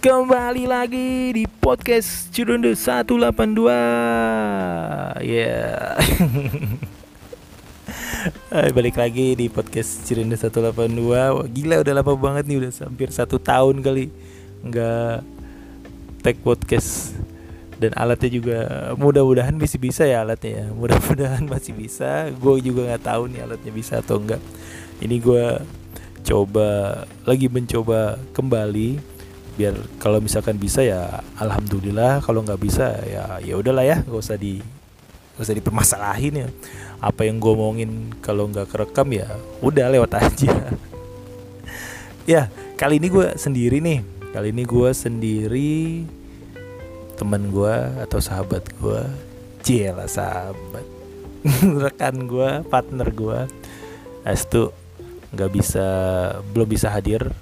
Kembali lagi di podcast Cirunde 182 Ya yeah. Balik lagi di podcast Cirunde 182 Wah, Gila udah lama banget nih Udah hampir satu tahun kali Nggak tag podcast. Dan alatnya juga mudah-mudahan masih bisa ya alatnya ya. Mudah-mudahan masih bisa. Gue juga nggak tahu nih alatnya bisa atau enggak ini gue coba lagi mencoba kembali biar kalau misalkan bisa ya alhamdulillah. Kalau nggak bisa ya ya udahlah ya. Gak usah di gak usah dipermasalahin ya. Apa yang gue omongin kalau nggak kerekam ya udah lewat aja. Ya kali ini gue sendiri nih. Kali ini gue sendiri teman gue atau sahabat gue cila sahabat. Rekan gue partner gue Astu nggak bisa belum bisa hadir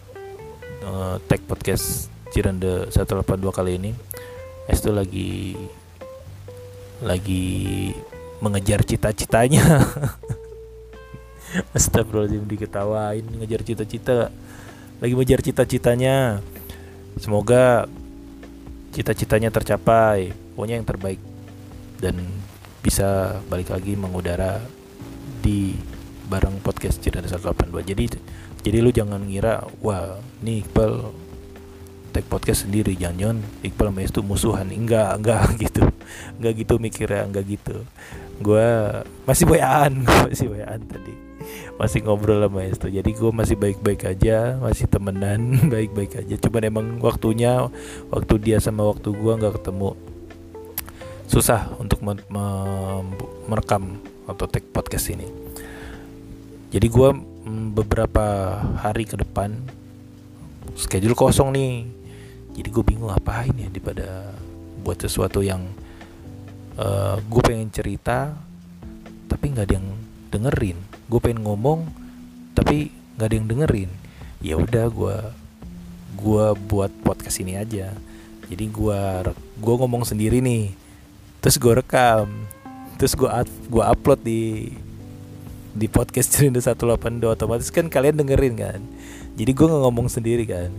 uh, tag podcast Cirende 182 kali ini. Astu lagi lagi mengejar cita-citanya. Astagfirullahaladzim diketawain ngejar cita-cita. Lagi mengejar cita-citanya. Semoga cita-citanya tercapai. Pokoknya yang terbaik. Dan bisa balik lagi mengudara di bareng podcast Cirende 182 jadi jadi lu jangan ngira wah nih Iqbal tag podcast sendiri. Jangan Iqbal sama itu musuhan. Enggak enggak gitu. Enggak gitu mikirnya enggak gitu. Gue masih boyaan masih boyaan tadi. Masih ngobrol sama itu jadi gue masih baik-baik aja masih temenan baik-baik aja. Cuman emang waktunya waktu dia sama waktu gue nggak ketemu. Susah untuk merekam atau take podcast ini. Jadi gue beberapa hari ke depan. Schedule kosong nih. Jadi gue bingung ngapain ya daripada buat sesuatu yang uh, gue pengen cerita tapi nggak ada yang dengerin. Gue pengen ngomong tapi nggak ada yang dengerin. Ya udah gue gue buat podcast ini aja. Jadi gue gue ngomong sendiri nih. Terus gue rekam. Terus gue gue upload di di podcast Cerinda 182 otomatis kan kalian dengerin kan. Jadi gue nggak ngomong sendiri kan.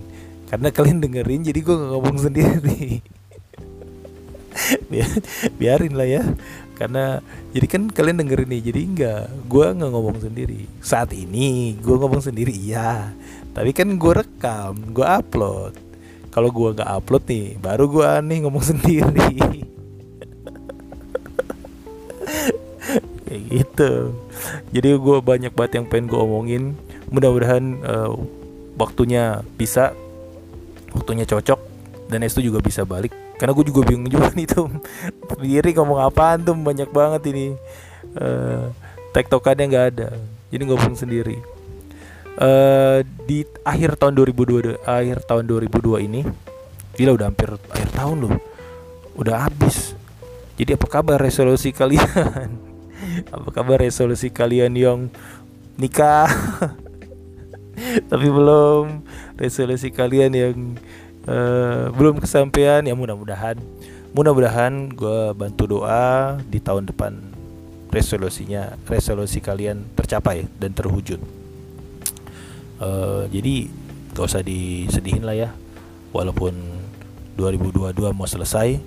Karena kalian dengerin jadi gue nggak ngomong sendiri. Biar, biarin lah ya. Karena jadi kan kalian dengerin nih jadi enggak gue nggak ngomong sendiri. Saat ini gue ngomong sendiri iya. Tapi kan gue rekam gue upload. Kalau gue nggak upload nih baru gue nih ngomong sendiri gitu. Jadi gue banyak banget yang pengen gue omongin. Mudah-mudahan uh, waktunya bisa waktunya cocok dan itu juga bisa balik. Karena gue juga bingung juga nih tuh sendiri ngomong apaan tuh banyak banget ini. Uh, tektokannya nggak ada. Jadi ngomong sendiri. Uh, di akhir tahun 2002 akhir tahun 2002 ini gila udah hampir akhir tahun loh. Udah habis. Jadi apa kabar resolusi kalian apa kabar resolusi kalian yang nikah? Tapi belum. Resolusi kalian yang uh, belum kesampaian. Ya mudah-mudahan. Mudah-mudahan gue bantu doa di tahun depan resolusinya resolusi kalian tercapai dan terwujud. Uh, jadi gak usah disedihin lah ya. Walaupun 2022 mau selesai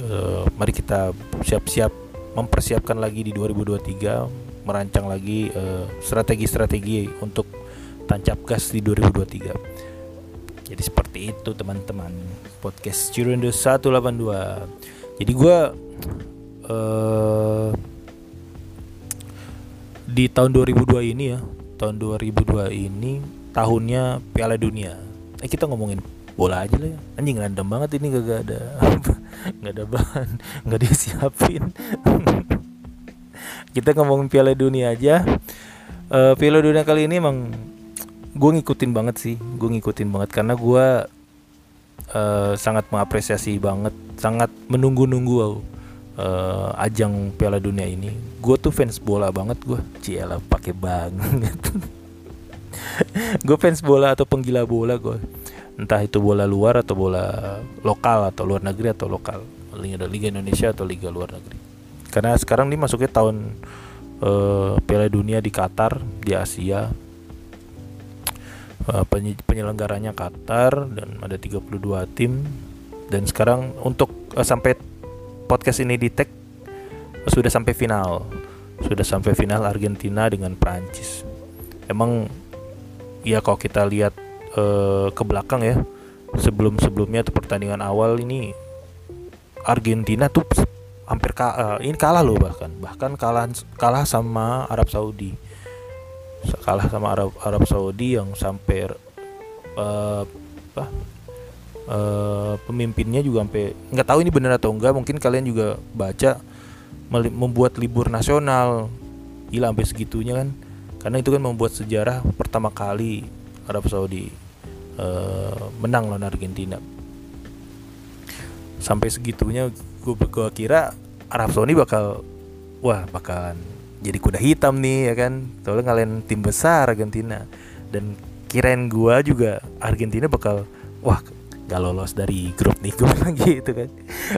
uh, mari kita siap-siap mempersiapkan lagi di 2023 merancang lagi strategi-strategi uh, untuk tancap gas di 2023 jadi seperti itu teman-teman. Podcast Cirunde 182 jadi gue uh, di tahun 2002 ini ya tahun 2002 ini tahunnya Piala Dunia. Eh kita ngomongin bola aja lah ya. Anjing random banget ini gak ada nggak ada bahan nggak disiapin. Kita ngomongin Piala Dunia aja. Uh, Piala Dunia kali ini emang gue ngikutin banget sih gue ngikutin banget karena gue uh, sangat mengapresiasi banget sangat menunggu-nunggu uh, ajang Piala Dunia ini. Gue tuh fans bola banget gue ciela pakai banget. Gue fans bola atau penggila bola gue entah itu bola luar atau bola lokal atau luar negeri atau lokal. Liga liga Indonesia atau liga luar negeri. Karena sekarang ini masuknya tahun uh, Piala Dunia di Qatar di Asia. Uh, penyelenggaranya Qatar dan ada 32 tim. Dan sekarang untuk uh, sampai podcast ini di tag sudah sampai final. Sudah sampai final Argentina dengan Prancis. Emang ya kalau kita lihat uh, ke belakang ya. Sebelum sebelumnya tuh pertandingan awal ini Argentina tuh hampir ka, uh, ini kalah loh bahkan. Bahkan kalah kalah sama Arab Saudi. Kalah sama Arab Arab Saudi yang sampai uh, apa uh, pemimpinnya juga sampai nggak tahu ini benar atau enggak mungkin kalian juga baca membuat libur nasional. Gila sampai segitunya kan. Karena itu kan membuat sejarah pertama kali Arab Saudi uh, menang lawan Argentina. Sampai segitunya gue gue kira Arab Saudi bakal wah bakalan jadi kuda hitam nih ya kan? Soalnya ngalahin tim besar Argentina. Dan kirain gue juga Argentina bakal wah gak lolos dari grup nih gue bilang gitu kan.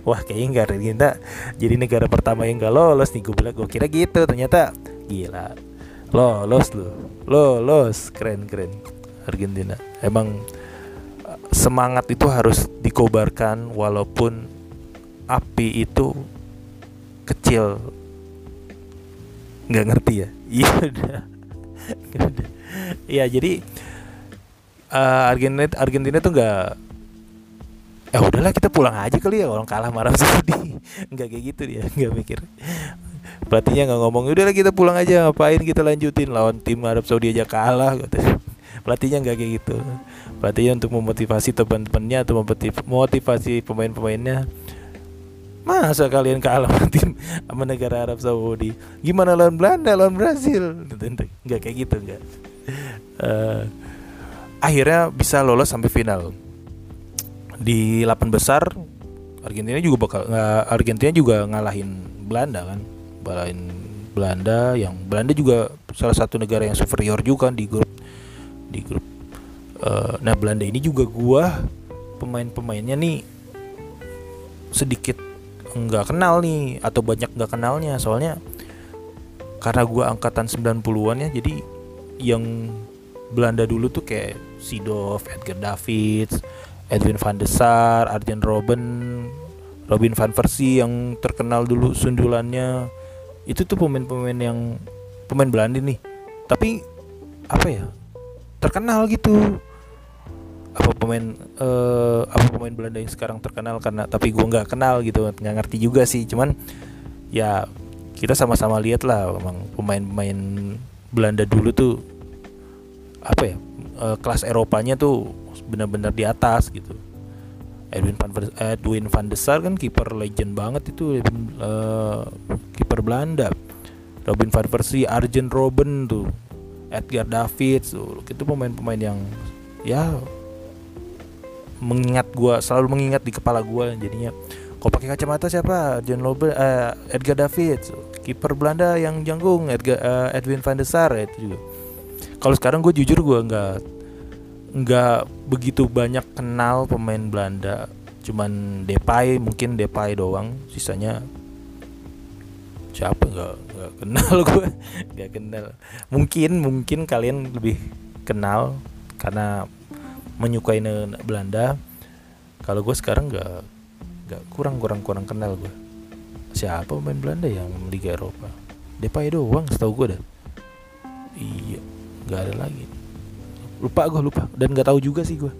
Wah kayaknya nggak Argentina jadi negara pertama yang gak lolos nih gue bilang gue kira gitu ternyata. Gila. Lolos lo lolos. Keren keren Argentina. Emang semangat itu harus dikobarkan walaupun api itu kecil. Nggak ngerti ya? Iya udah. Iya jadi uh, Argentina Argentina tuh nggak ya udahlah kita pulang aja kali ya orang kalah marah Saudi. Nggak kayak gitu dia nggak mikir. Pelatihnya nggak ngomong udahlah kita pulang aja ngapain kita lanjutin? Lawan tim Arab Saudi aja kalah gitu pelatihnya nggak kayak gitu. Pelatihnya untuk memotivasi teman-temannya atau memotivasi pemain-pemainnya. Masa kalian kalah sama tim sama negara Arab Saudi? Gimana lawan Belanda lawan Brazil? Nggak kayak gitu nggak. Uh, akhirnya bisa lolos sampai final. Di 8 besar Argentina juga bakal Argentina juga ngalahin Belanda kan? Ngalahin Belanda yang Belanda juga salah satu negara yang superior juga di grup di grup. Uh, nah Belanda ini juga gua pemain-pemainnya nih sedikit nggak kenal nih atau banyak nggak kenalnya. Soalnya karena gua angkatan 90-an ya jadi yang Belanda dulu tuh kayak Sidov, Edgar Davids, Edwin van der Sar, Arjen Robben, Robin van Persie yang terkenal dulu sundulannya. Itu tuh pemain-pemain yang pemain Belanda nih. Tapi apa ya terkenal gitu. Apa pemain uh, apa pemain Belanda yang sekarang terkenal karena tapi gue nggak kenal gitu nggak ngerti juga sih. Cuman ya kita sama-sama lihat lah emang pemain-pemain Belanda dulu tuh apa ya uh, kelas Eropanya tuh benar-benar di atas gitu. Edwin van Edwin van der Sar kan kiper legend banget itu uh, kiper Belanda. Robin van Persie Arjen Robben tuh Edgar Davids itu pemain-pemain yang ya mengingat gue selalu mengingat di kepala gue jadinya. Kok pakai kacamata siapa? John Lobe uh, Edgar Davids. Kiper Belanda yang janggung Edgar uh, Edwin van der Sar itu juga. Kalau sekarang gue jujur gue nggak nggak begitu banyak kenal pemain Belanda. Cuman Depay mungkin Depay doang sisanya siapa? Nggak nggak kenal gue nggak kenal. Mungkin mungkin kalian lebih kenal karena menyukai Belanda. Kalau gue sekarang nggak nggak kurang kurang kurang kenal gue siapa pemain Belanda yang Liga Eropa? Depay doang setahu gue dah. Iya nggak ada lagi. Lupa gue lupa. Dan nggak tahu juga sih gue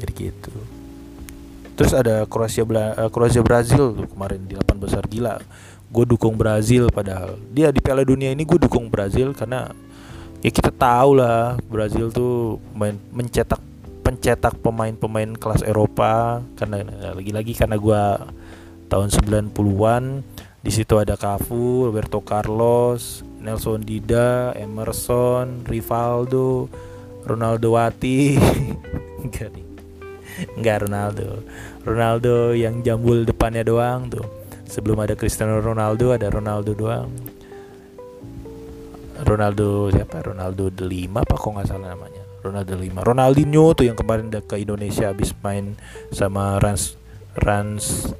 jadi gitu. Terus ada Kroasia uh, Kroasia Brazil tuh kemarin di 8 besar gila gue dukung Brazil padahal. Dia di Piala Dunia ini gue dukung Brazil karena ya kita tahu lah Brazil tuh main mencetak pencetak pemain-pemain kelas Eropa karena lagi-lagi karena gue tahun 90-an di situ ada Cafu, Roberto Carlos, Nelson Dida, Emerson, Rivaldo, Ronaldo Wati. Enggak nih. Enggak Ronaldo. Ronaldo yang jambul depannya doang tuh sebelum ada Cristiano Ronaldo ada Ronaldo doang. Ronaldo siapa? Ronaldo de Lima apa kok nggak salah namanya? Ronaldo de Lima. Ronaldinho tuh yang kemarin udah ke Indonesia habis main sama Rans Rans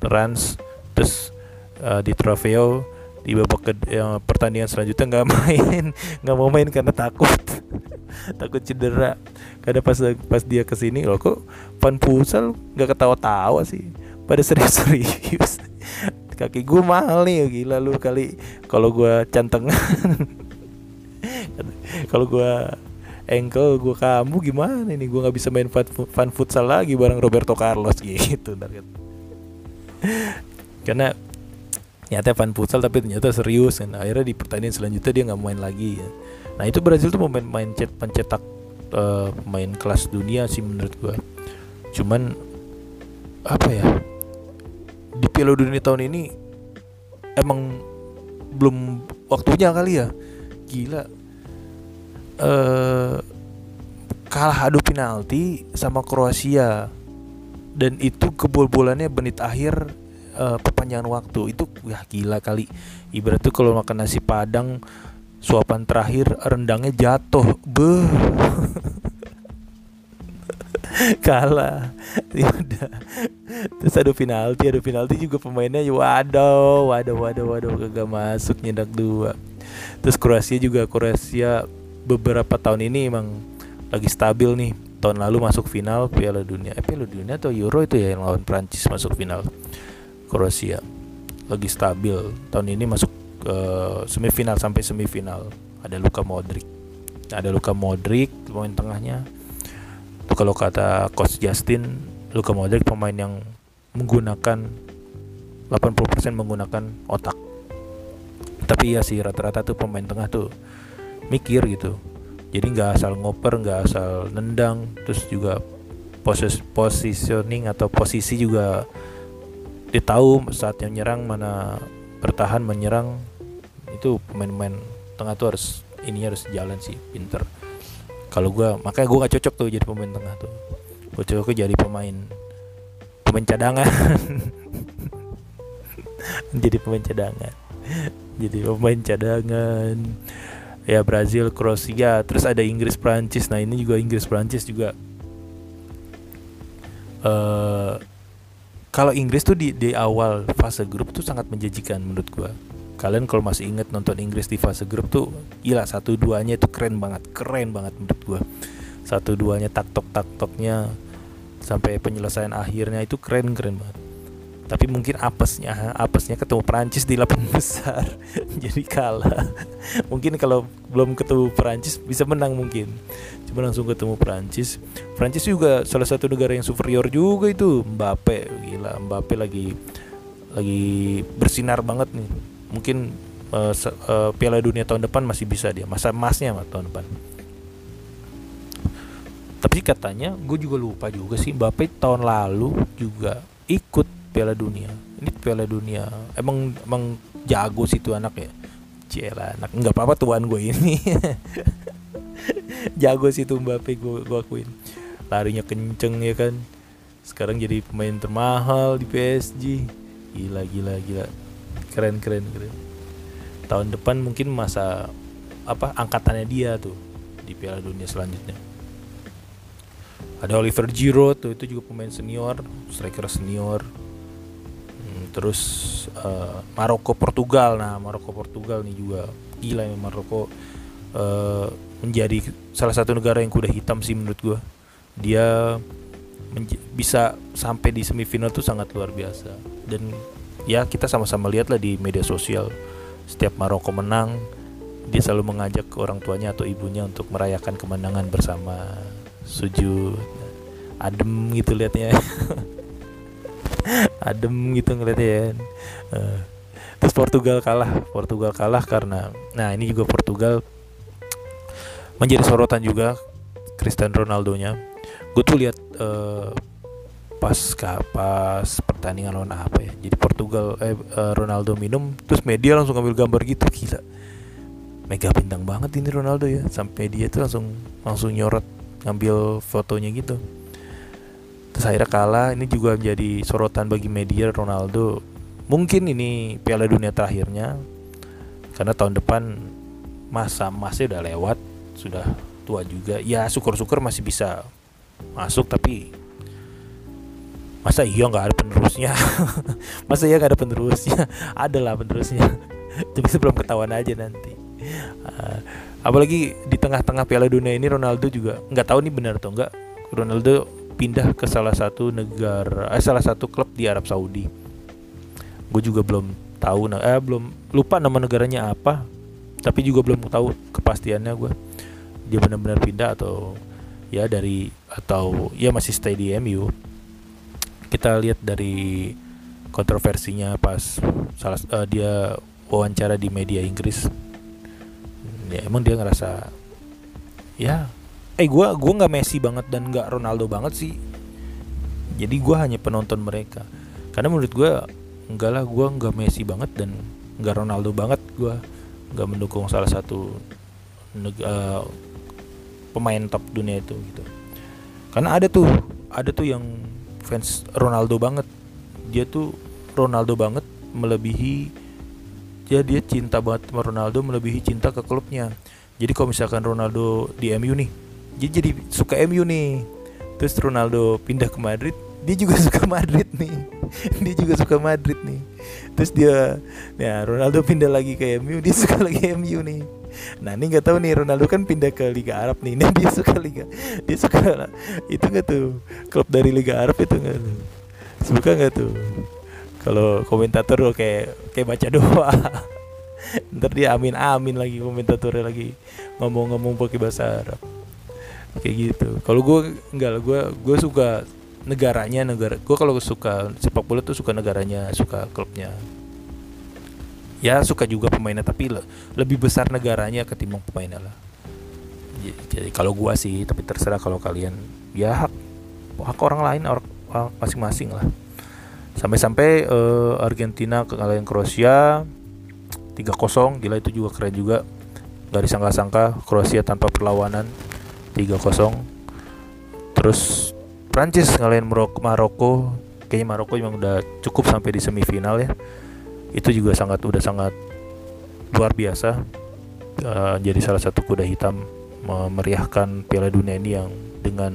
Rans terus uh, di Trofeo di babak ke, yang pertandingan selanjutnya nggak main nggak mau main karena takut. Takut cedera. Karena pas pas dia ke sini loh kok fan futsal nggak ketawa-tawa sih? Pada serius-serius kaki gue mahal nih gila lu kali. Kalau gue cantengan kalau gue ankle gue kamu gimana nih gue nggak bisa main fan, fan futsal lagi bareng Roberto Carlos gitu. Ntar kan. Karena nyata fan futsal tapi ternyata serius. Kan akhirnya di pertandingan selanjutnya dia nggak main lagi ya. nah itu Brazil tuh pemain main cet pencetak uh, main kelas dunia sih menurut gue cuman apa ya di Piala Dunia tahun ini emang belum waktunya kali ya. Gila. Uh, kalah adu penalti sama Kroasia. Dan itu kebol-bolannya menit akhir uh, perpanjangan waktu. Itu ya gila kali. Ibarat tuh kalau makan nasi padang suapan terakhir rendangnya jatuh. Beh kalah. Ya udah. Terus ada penalti ada penalti juga pemainnya. Ya waduh waduh waduh waduh. Kagak masuk nyedak dua. Terus Kroasia juga Kroasia beberapa tahun ini emang lagi stabil nih. Tahun lalu masuk final Piala Dunia. Eh Piala Dunia atau Euro itu ya yang lawan Prancis masuk final. Kroasia lagi stabil. Tahun ini masuk ke semifinal sampai semifinal. Ada Luka Modric. Ada Luka Modric pemain tengahnya kalau kata coach Justin Luka Modric pemain yang menggunakan 80% menggunakan otak. Tapi ya sih rata-rata tuh pemain tengah tuh mikir gitu. Jadi nggak asal ngoper nggak asal nendang terus juga poses positioning atau posisi juga dia tahu saat yang nyerang mana bertahan menyerang. Itu pemain-pemain tengah tuh harus ini harus jalan sih pinter kalau gue makanya gue gak cocok tuh jadi pemain tengah tuh gue cocok jadi pemain pemain cadangan jadi pemain cadangan jadi pemain cadangan ya Brazil, Kroasia, terus ada Inggris, Prancis. Nah ini juga Inggris, Prancis juga. Uh, kalau Inggris tuh di, di awal fase grup tuh sangat menjanjikan menurut gua. Kalian kalau masih inget nonton Inggris di fase grup tuh gila satu duanya itu keren banget, keren banget menurut gua. Satu duanya tak tok tak toknya sampai penyelesaian akhirnya itu keren keren banget. Tapi mungkin apesnya apesnya ketemu Perancis di delapan besar jadi kalah. Mungkin kalau belum ketemu Perancis bisa menang mungkin. Cuma langsung ketemu Perancis. Perancis juga salah satu negara yang superior juga itu. Mbappe gila Mbappe lagi lagi bersinar banget nih mungkin uh, uh, Piala Dunia tahun depan masih bisa dia masa emasnya tahun depan. Tapi katanya gue juga lupa juga sih Mbappe tahun lalu juga ikut Piala Dunia. Ini Piala Dunia emang emang jago sih tuh anak ya. Cila anak nggak apa-apa tuan gue ini. Jago sih tuh Mbappe gue gue akuin. Larinya kenceng ya kan. Sekarang jadi pemain termahal di PSG gila gila gila keren keren keren. Tahun depan mungkin masa apa angkatannya dia tuh di Piala Dunia selanjutnya. Ada Oliver Giroud tuh itu juga pemain senior striker senior. Terus uh, Maroko Portugal. Nah Maroko Portugal nih juga gila ya Maroko uh, menjadi salah satu negara yang kuda hitam sih menurut gue dia bisa sampai di semifinal tuh sangat luar biasa. Dan ya kita sama-sama lihat lah di media sosial. Setiap Maroko menang dia selalu mengajak orang tuanya atau ibunya untuk merayakan kemenangan bersama. Sujud. Adem gitu liatnya. Adem gitu ngeliatnya ya. Uh, terus Portugal kalah. Portugal kalah karena nah ini juga Portugal menjadi sorotan juga Cristiano Ronaldo nya gue tuh lihat uh, pas pas pertandingan lawan apa ya? Jadi Portugal eh uh, Ronaldo minum terus media langsung ngambil gambar gitu gila. Mega bintang banget ini Ronaldo ya. Sampai dia tuh langsung langsung nyorot ngambil fotonya gitu. Terus akhirnya kalah ini juga menjadi sorotan bagi media Ronaldo. Mungkin ini Piala Dunia terakhirnya karena tahun depan masa masih udah lewat sudah tua juga. Ya syukur-syukur masih bisa masuk tapi masa iya nggak ada penerusnya? Masa iya nggak ada penerusnya? Ada lah penerusnya. Tapi sebelum ketahuan aja nanti. Uh, apalagi di tengah-tengah Piala Dunia ini Ronaldo juga nggak tahu nih benar atau enggak Ronaldo pindah ke salah satu negara eh salah satu klub di Arab Saudi. Gue juga belum tahu eh belum lupa nama negaranya apa tapi juga belum tahu kepastiannya gue dia benar-benar pindah atau ya dari atau ya masih stay di MU kita lihat dari kontroversinya pas salah uh, dia wawancara di media Inggris. Ya emang dia ngerasa ya eh gue gua nggak Messi banget dan nggak Ronaldo banget sih. Jadi gue hanya penonton mereka. Karena menurut gue enggak lah gue nggak Messi banget dan nggak Ronaldo banget. Gue nggak mendukung salah satu uh, pemain top dunia itu gitu. Karena ada tuh ada tuh yang fans Ronaldo banget. Dia tuh Ronaldo banget melebihi ya dia cinta banget sama Ronaldo melebihi cinta ke klubnya. Jadi kalau misalkan Ronaldo di MU nih dia jadi suka MU nih. Terus Ronaldo pindah ke Madrid dia juga suka Madrid nih. Dia juga suka Madrid nih. Terus dia ya Ronaldo pindah lagi ke MU dia suka lagi MU nih nah ini nggak tahu nih Ronaldo kan pindah ke Liga Arab nih. Nah, dia suka Liga dia suka itu nggak tuh? Klub dari Liga Arab itu nggak? Suka nggak tuh? Kalau komentator kayak kayak baca doa. Ntar dia amin amin lagi komentatornya lagi ngomong-ngomong pakai bahasa Arab. Kayak gitu. Kalau gue enggak gue gue suka negaranya negara gue kalau suka sepak bola tuh suka negaranya suka klubnya ya suka juga pemainnya tapi le lebih besar negaranya ketimbang pemainnya lah. Jadi kalau gue sih tapi terserah kalau kalian ya hak hak orang lain orang masing-masing lah. Sampai-sampai uh, Argentina kekalahin Kroasia 3-0 gila itu juga keren juga. Gak disangka-sangka Kroasia tanpa perlawanan 3-0 terus Prancis ngalahin Maroko. Kayaknya Maroko memang udah cukup sampai di semifinal ya itu juga sangat udah sangat luar biasa. Uh, jadi salah satu kuda hitam memeriahkan Piala Dunia ini yang dengan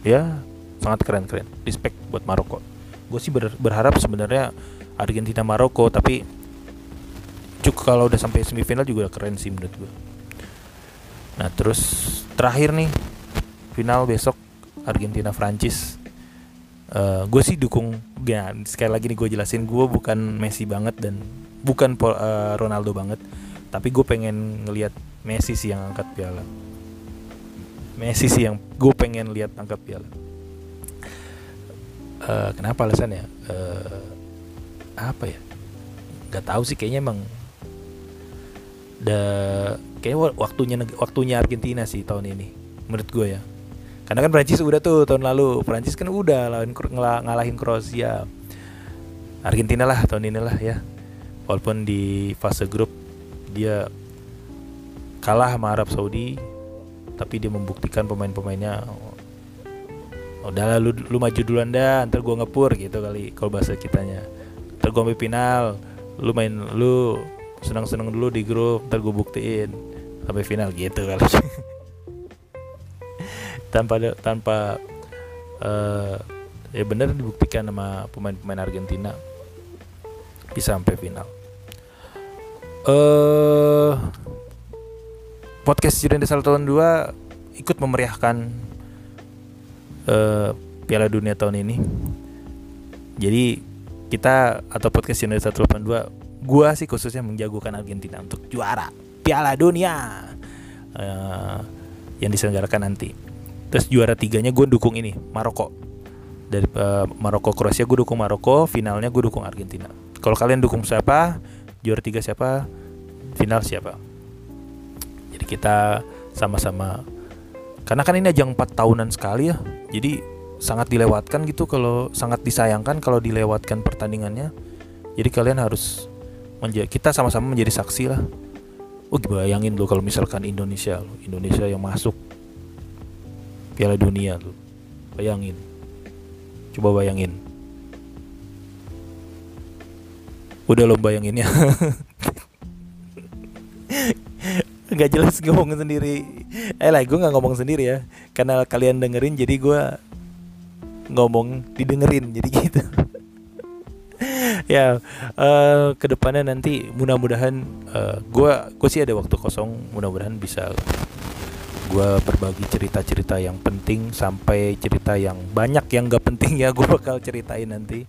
ya sangat keren-keren. Respect buat Maroko. Gue sih ber, berharap sebenarnya Argentina Maroko tapi cukup kalau udah sampai semifinal juga keren sih menurut gue nah terus terakhir nih final besok Argentina Prancis uh, gue sih dukung ya sekali lagi nih gue jelasin gue bukan Messi banget dan bukan uh, Ronaldo banget. Tapi gue pengen ngelihat Messi sih yang angkat piala. Messi sih yang gue pengen lihat angkat piala. Uh, kenapa alasannya? Uh, apa ya? Nggak tahu sih kayaknya emang da kayak waktunya waktunya Argentina sih tahun ini menurut gue ya karena kan Prancis udah tuh tahun lalu. Prancis kan udah lawan ngalahin Kroasia. Argentina lah tahun inilah ya. Walaupun di fase grup dia kalah sama Arab Saudi tapi dia membuktikan pemain-pemainnya udah lu, lu maju duluan dah ntar gue ngepur gitu kali kalau bahasa kitanya. Ntar sampai final lu main lu senang-senang dulu di grup ntar gue buktiin. Sampai final gitu kali tanpa tanpa uh, ya bener dibuktikan sama pemain-pemain Argentina bisa sampai final uh, podcast Jurenda tahun 2 ikut memeriahkan uh, Piala Dunia tahun ini. Jadi kita atau podcast channel 182 gua sih khususnya menjagokan Argentina untuk juara Piala Dunia uh, yang diselenggarakan nanti. Terus juara tiganya gue dukung ini Maroko dari uh, Maroko Kroasia gue dukung Maroko, finalnya gue dukung Argentina. Kalau kalian dukung siapa, juara tiga siapa, final siapa. Jadi kita sama-sama karena kan ini ajang 4 tahunan sekali ya jadi sangat dilewatkan gitu kalau sangat disayangkan kalau dilewatkan pertandingannya jadi kalian harus kita sama-sama menjadi saksi lah oh bayangin lo kalau misalkan Indonesia Indonesia yang masuk Piala Dunia lo bayangin. Coba bayangin. Udah lo bayanginnya nggak jelas ngomong sendiri. Eh lah gue nggak ngomong sendiri ya. Karena kalian dengerin jadi gue ngomong didengerin jadi gitu. Ya uh, ke depannya nanti mudah-mudahan uh, gua gue sih ada waktu kosong. Mudah-mudahan bisa gue berbagi cerita-cerita yang penting sampai cerita yang banyak yang gak penting ya gue bakal ceritain nanti.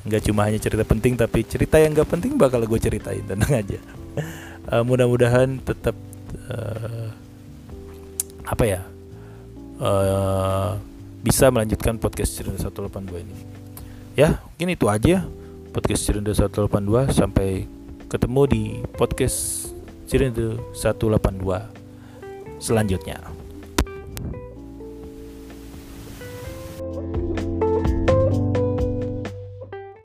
Nggak cuma hanya cerita penting tapi cerita yang gak penting bakal gue ceritain tenang aja. Uh, mudah-mudahan tetap uh, apa ya uh, bisa melanjutkan podcast Cirenda 182 ini. Ya mungkin itu aja podcast Cirenda 182 sampai ketemu di podcast Cirenda 182 selanjutnya.